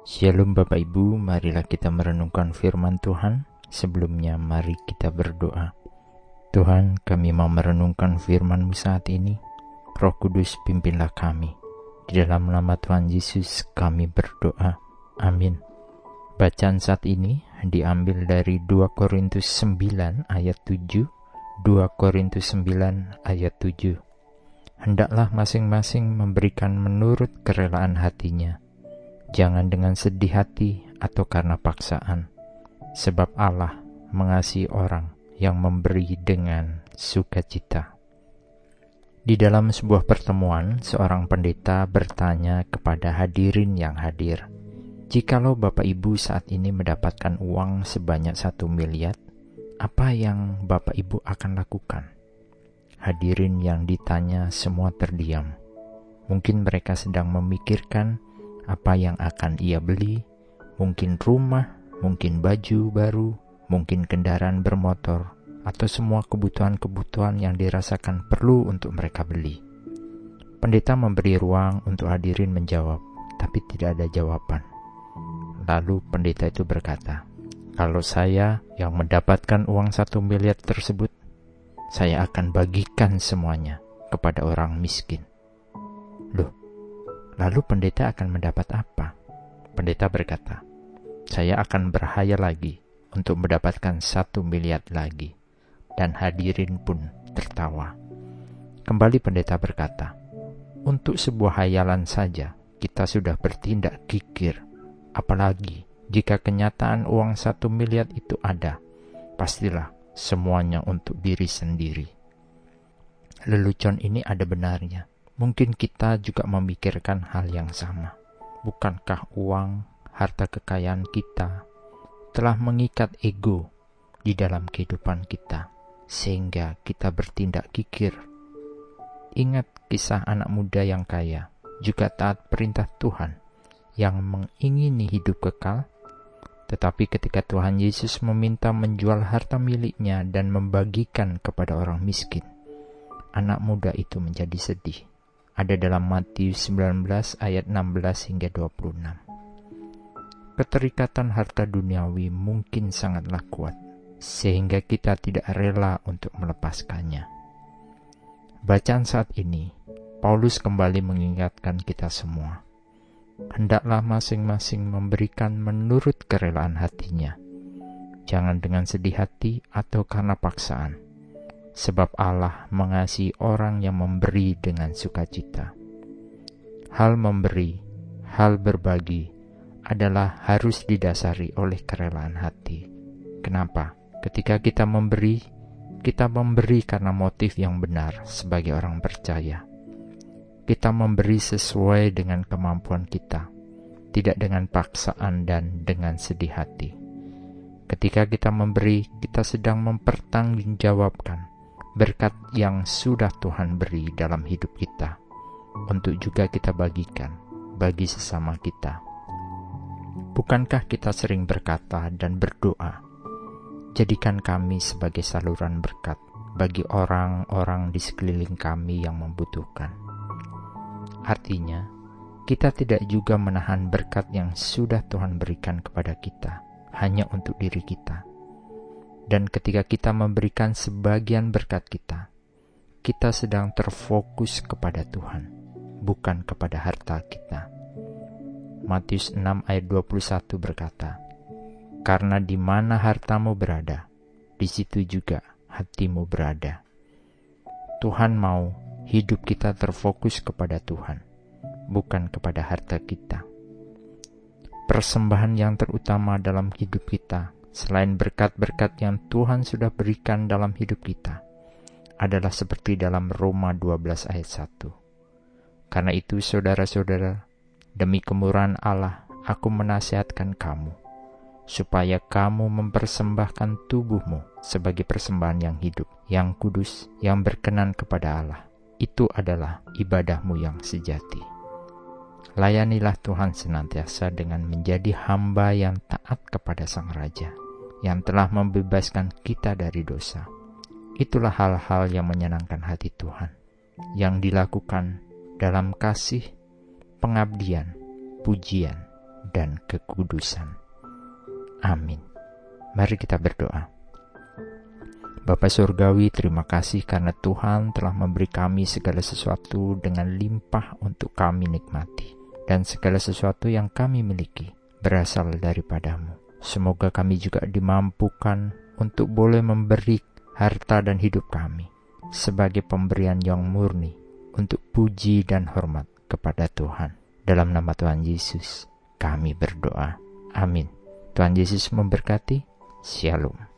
Shalom Bapak Ibu, marilah kita merenungkan firman Tuhan. Sebelumnya mari kita berdoa. Tuhan, kami mau merenungkan firman-Mu saat ini. Roh Kudus pimpinlah kami. Di dalam nama Tuhan Yesus kami berdoa. Amin. Bacaan saat ini diambil dari 2 Korintus 9 ayat 7, 2 Korintus 9 ayat 7. Hendaklah masing-masing memberikan menurut kerelaan hatinya Jangan dengan sedih hati atau karena paksaan, sebab Allah mengasihi orang yang memberi dengan sukacita. Di dalam sebuah pertemuan, seorang pendeta bertanya kepada hadirin yang hadir, "Jikalau Bapak Ibu saat ini mendapatkan uang sebanyak satu miliar, apa yang Bapak Ibu akan lakukan?" Hadirin yang ditanya semua terdiam. Mungkin mereka sedang memikirkan apa yang akan ia beli, mungkin rumah, mungkin baju baru, mungkin kendaraan bermotor, atau semua kebutuhan-kebutuhan yang dirasakan perlu untuk mereka beli. Pendeta memberi ruang untuk hadirin menjawab, tapi tidak ada jawaban. Lalu pendeta itu berkata, "Kalau saya yang mendapatkan uang satu miliar tersebut, saya akan bagikan semuanya kepada orang miskin." Loh, Lalu pendeta akan mendapat apa? Pendeta berkata, saya akan berhayal lagi untuk mendapatkan satu miliar lagi. Dan hadirin pun tertawa. Kembali pendeta berkata, untuk sebuah hayalan saja kita sudah bertindak kikir. Apalagi jika kenyataan uang satu miliar itu ada, pastilah semuanya untuk diri sendiri. Lelucon ini ada benarnya Mungkin kita juga memikirkan hal yang sama. Bukankah uang, harta kekayaan kita telah mengikat ego di dalam kehidupan kita, sehingga kita bertindak kikir? Ingat kisah anak muda yang kaya, juga taat perintah Tuhan yang mengingini hidup kekal, tetapi ketika Tuhan Yesus meminta menjual harta miliknya dan membagikan kepada orang miskin, anak muda itu menjadi sedih ada dalam Matius 19 ayat 16 hingga 26. Keterikatan harta duniawi mungkin sangatlah kuat, sehingga kita tidak rela untuk melepaskannya. Bacaan saat ini, Paulus kembali mengingatkan kita semua. Hendaklah masing-masing memberikan menurut kerelaan hatinya, jangan dengan sedih hati atau karena paksaan sebab Allah mengasihi orang yang memberi dengan sukacita. Hal memberi, hal berbagi adalah harus didasari oleh kerelaan hati. Kenapa? Ketika kita memberi, kita memberi karena motif yang benar sebagai orang percaya. Kita memberi sesuai dengan kemampuan kita, tidak dengan paksaan dan dengan sedih hati. Ketika kita memberi, kita sedang mempertanggungjawabkan berkat yang sudah Tuhan beri dalam hidup kita untuk juga kita bagikan bagi sesama kita. Bukankah kita sering berkata dan berdoa, jadikan kami sebagai saluran berkat bagi orang-orang di sekeliling kami yang membutuhkan. Artinya, kita tidak juga menahan berkat yang sudah Tuhan berikan kepada kita hanya untuk diri kita dan ketika kita memberikan sebagian berkat kita, kita sedang terfokus kepada Tuhan, bukan kepada harta kita. Matius 6 ayat 21 berkata, Karena di mana hartamu berada, di situ juga hatimu berada. Tuhan mau hidup kita terfokus kepada Tuhan, bukan kepada harta kita. Persembahan yang terutama dalam hidup kita selain berkat-berkat yang Tuhan sudah berikan dalam hidup kita, adalah seperti dalam Roma 12 ayat 1. Karena itu saudara-saudara, demi kemurahan Allah, aku menasihatkan kamu, supaya kamu mempersembahkan tubuhmu sebagai persembahan yang hidup, yang kudus, yang berkenan kepada Allah. Itu adalah ibadahmu yang sejati. Layanilah Tuhan senantiasa dengan menjadi hamba yang taat kepada Sang Raja yang telah membebaskan kita dari dosa. Itulah hal-hal yang menyenangkan hati Tuhan, yang dilakukan dalam kasih, pengabdian, pujian, dan kekudusan. Amin. Mari kita berdoa. Bapa Surgawi, terima kasih karena Tuhan telah memberi kami segala sesuatu dengan limpah untuk kami nikmati. Dan segala sesuatu yang kami miliki berasal daripadamu. Semoga kami juga dimampukan untuk boleh memberi harta dan hidup kami sebagai pemberian yang murni untuk puji dan hormat kepada Tuhan. Dalam nama Tuhan Yesus, kami berdoa. Amin. Tuhan Yesus memberkati. Shalom.